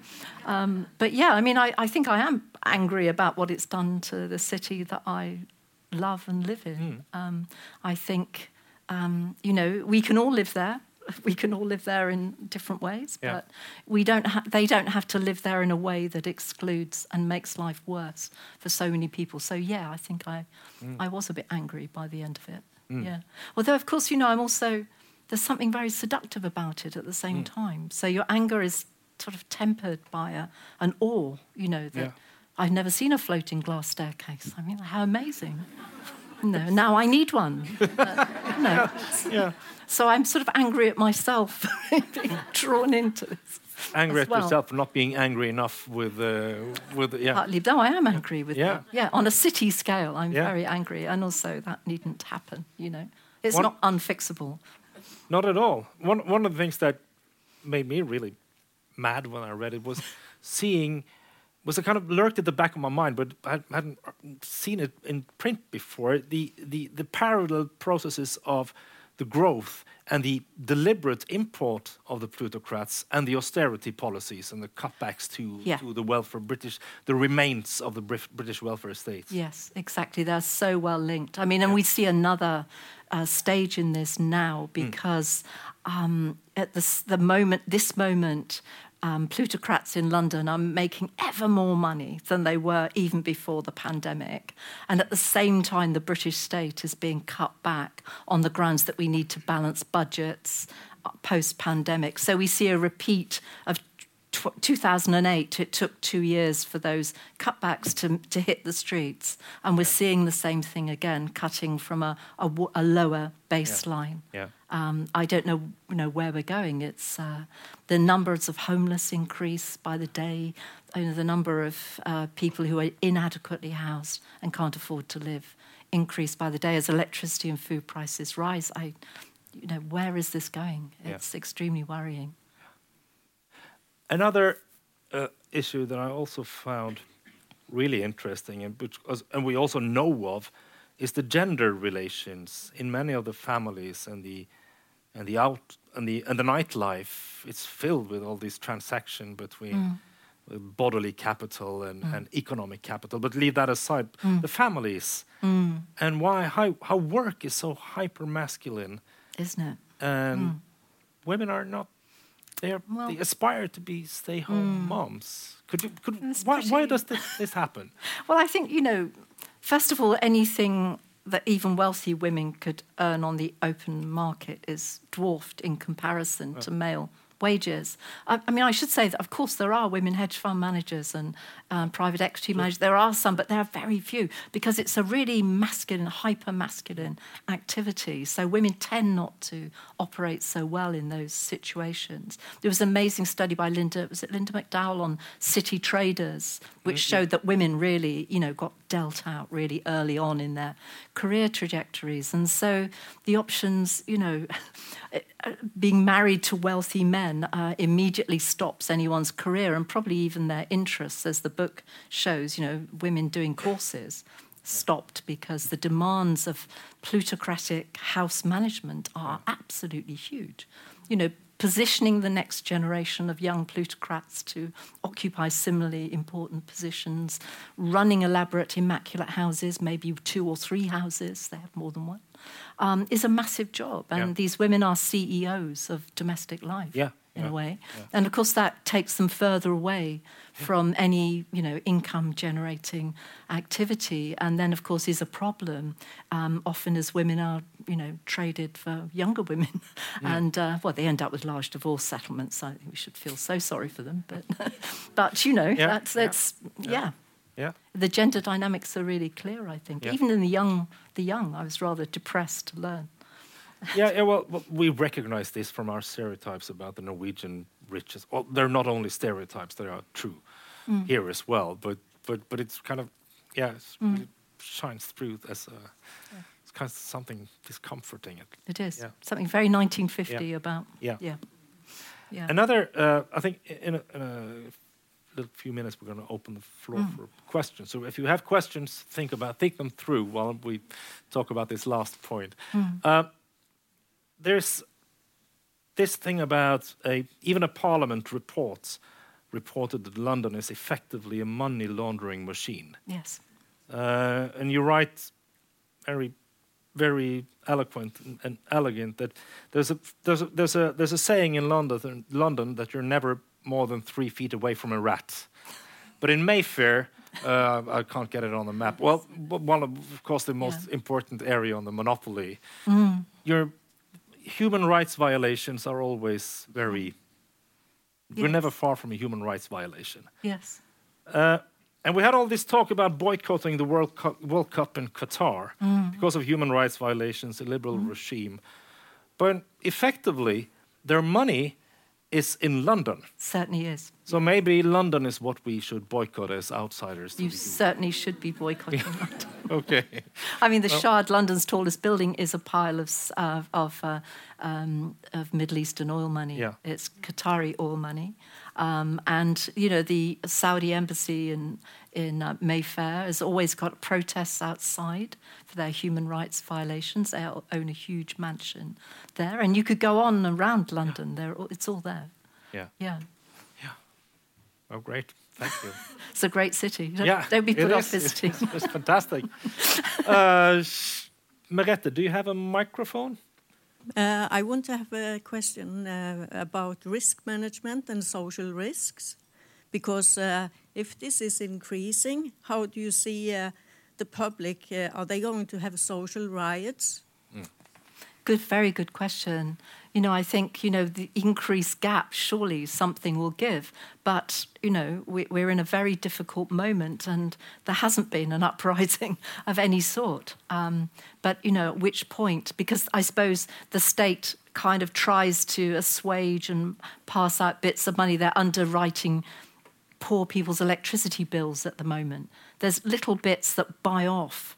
Um, but yeah, I mean, I, I think I am angry about what it's done to the city that I love and live in. Mm. Um, I think, um, you know, we can all live there. [laughs] We can all live there in different ways, yeah. but we don't. Ha- they don't have to live there in a way that excludes and makes life worse for so many people. So yeah, I think I, mm. I was a bit angry by the end of it. Mm. Yeah. Although of course, you know, I'm also there's something very seductive about it at the same mm. time. So your anger is sort of tempered by a, an awe, you know, that. Yeah I've never seen a floating glass staircase. I mean, how amazing. [laughs] No, now I need one. Uh, no. [laughs] Yeah. So I'm sort of angry at myself [laughs] being drawn into this. Angry at yourself for not being angry enough with, uh, with yeah. Partly, no, I am angry with yeah. Yeah, on a city scale, I'm yeah. very angry, and also that needn't happen. You know, it's one, not unfixable. Not at all. One one of the things that made me really mad when I read it was seeing was a kind of lurked at the back of my mind, but I hadn't seen it in print before. The, the, the parallel processes of the growth and the deliberate import of the plutocrats and the austerity policies and the cutbacks to, yeah. to the welfare British, the remains of the British welfare state. Yes, exactly. They're so well linked. I mean, and yeah. we see another uh, stage in this now mm. because mm. um, at this, the moment, this moment, um, plutocrats in London are making ever more money than they were even before the pandemic. And at the same time, the British state is being cut back on the grounds that we need to balance budgets uh, post pandemic. So we see a repeat of 2008, it took two years for those cutbacks to, to hit the streets. And we're seeing the same thing again, cutting from a, a, a lower baseline. Yeah. yeah. Um, I don't know, you know where we're going. It's uh, the numbers of homeless increase by the day, you know, the number of uh, people who are inadequately housed and can't afford to live increase by the day as electricity and food prices rise. I, you know, where is this going? It's yeah. extremely worrying. Another uh, issue that I also found really interesting, and, which, and we also know of, is the gender relations in many of the families and the and the out and the and the nightlife. It's filled with all these transactions between. Mm. Bodily capital and, mm. and economic capital, but leave that aside. Mm. The families mm. and why how, how work is so hyper masculine, isn't it? And mm. women are not they're, well, they aspire to be stay-home mm. moms. Could you? Could, why, why, does this, this happen? [laughs] well, I think you know. First of all, anything that even wealthy women could earn on the open market is dwarfed in comparison to male wages. I, I, mean, I should say that, of course, there are women hedge fund managers and um, private equity sure. managers. There are some, but there are very few because it's a really masculine, hyper masculine activity. So women tend not to operate so well in those situations. There was an amazing study by Linda, was it Linda McDowell on city traders, which mm-hmm. showed that women really, you know, got dealt out really early on in their career trajectories. And so the options, you know, [laughs] being married to wealthy men uh, immediately stops anyone's career and probably even their interests, as the book shows, you know, women doing courses stopped because the demands of plutocratic house management are absolutely huge. You know, positioning the next generation of young plutocrats to occupy similarly important positions, running elaborate, immaculate houses, maybe two or three houses, they have more than one, um, is a massive job. And yeah. these women are CEOs of domestic life. Yeah. In yeah. a way, and of course that takes them further away from any you know income generating activity, and then of course is a problem. Um, often as women are you know traded for younger women, and uh, well they end up with large divorce settlements. I think we should feel so sorry for them, but [laughs] but you know that's that's yeah. Yeah. The gender dynamics are really clear, I think. Yeah. Even in the young, the young, I was rather depressed to learn. Yeah, yeah well, we recognize this from our stereotypes about the Norwegian riches. Well, they're not only stereotypes; they are true mm. here as well. But but but it's kind of yeah, it mm. really shines through as a. Yeah. It's kind of something discomforting. It is yeah. something very 1950 yeah. about. Yeah. Yeah. Yeah. Another, uh, I think, in a, in a little few minutes, we're going to open the floor mm. for questions. So if you have questions, think about think them through while we talk about this last point. Mm. Uh, there's this thing about a even a parliament report reported that London is effectively a money laundering machine. Yes. Uh, and you write very, very eloquent and, and, elegant that there's a there's a there's a there's a saying in London London that you're never more than three feet away from a rat. But in Mayfair, uh, I can't get it on the map. Well, one of, of course, the most yeah. important area on the monopoly. Mm. Your human rights violations are always very. Yes. We're never far from a human rights violation. Yes. Uh, and we had all this talk about boycotting the World Cup, World Cup in Qatar mm. because of human rights violations, a liberal mm. regime. But effectively, their money is in London. Certainly is. So maybe London is what we should boycott as outsiders. You certainly should be boycotting [laughs] London. okay. [laughs] I mean, the well, Shard, London's tallest building, is a pile of uh, of, uh, um, of Middle Eastern oil money. Yeah. It's Qatari oil money, um, and you know the Saudi embassy in in uh, Mayfair has always got protests outside for their human rights violations. They own a huge mansion there, and you could go on around London. Yeah. There, it's all there. Yeah. Yeah. Yeah. Oh, great. Thank you. [laughs] it's a great city. Don't, yeah, don't be put off visiting. It's, [laughs] it's fantastic. uh, Merete, do you have a microphone? Uh, I want to have a question uh, about risk management and social risks, because uh, if this is increasing, how do you see uh, the public? Uh, are they going to have social riots? Mm. Good, very good question you know, I think, you know, the increased gap, surely something will give. But, you know, we, are in a very difficult moment and there hasn't been an [laughs] uprising of any sort. Um, but, you know, at which point, because I suppose the state kind of tries to assuage and pass out bits of money, they're underwriting poor people's electricity bills at the moment. There's little bits that buy off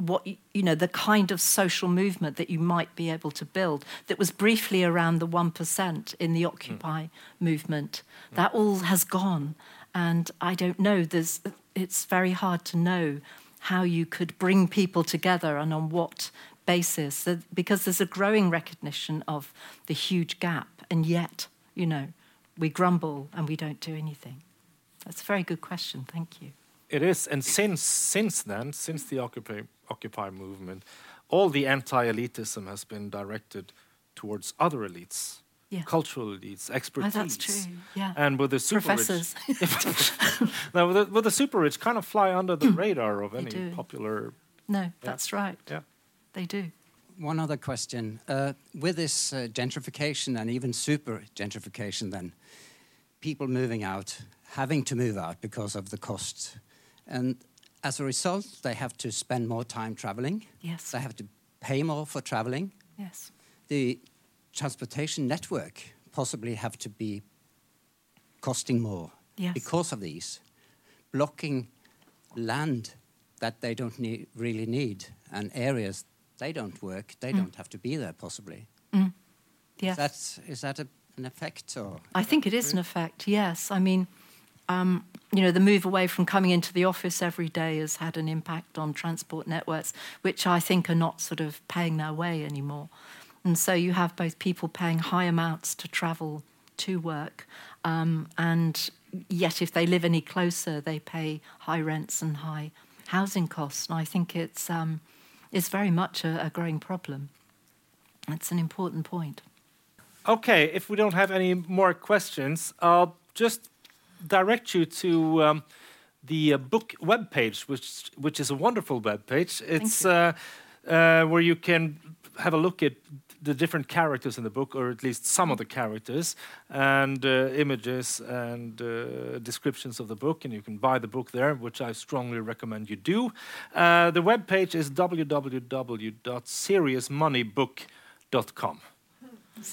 what you know the kind of social movement that you might be able to build that was briefly around the 1% in the occupy mm. movement mm. that all has gone and i don't know there's it's very hard to know how you could bring people together and on what basis because there's a growing recognition of the huge gap and yet you know we grumble and we don't do anything that's a very good question thank you it is and since since then since the occupy Occupy movement, all the anti-elitism has been directed towards other elites, yeah. cultural elites, expertise. Oh, that's true. Yeah. And with the super professors, [laughs] rich, no, with the, with the, super rich, kind of fly under the [clears throat] radar of any popular. No, that's right. Yeah, they do. one other question. Uh, with this uh, gentrification and even super gentrification, then people moving out, having to move out because of the costs, and as a result, they have to spend more time traveling. Yes. They have to pay more for traveling. Yes. The transportation network possibly have to be costing more Yes. because of these, blocking land that they don't need, really need and areas they don't work, they mm. don't have to be there possibly. Mm. Yes. Is that, is that a, an effect or? I think it is an effect, yes. I mean, um, you know, the move away from coming into the office every day has had an impact on transport networks, which I think are not sort of paying their way anymore. And so you have both people paying high amounts to travel to work, um, and yet if they live any closer, they pay high rents and high housing costs. And I think it's, um, it's very much a, a growing problem. It's an important point. Okay, if we don't have any more questions, I'll just direct you to um, the uh, book webpage, which which is a wonderful webpage. It's you. uh, uh, where you can have a look at the different characters in the book, or at least some of the characters, and uh, images and uh, descriptions of the book, and you can buy the book there, which I strongly recommend you do. Uh, the webpage is www.seriousmoneybook.com.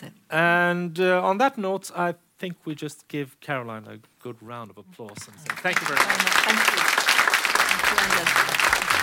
It. And uh, on that note, I think we just give Caroline a good round of applause and say thank you very much. Thank you. Thank you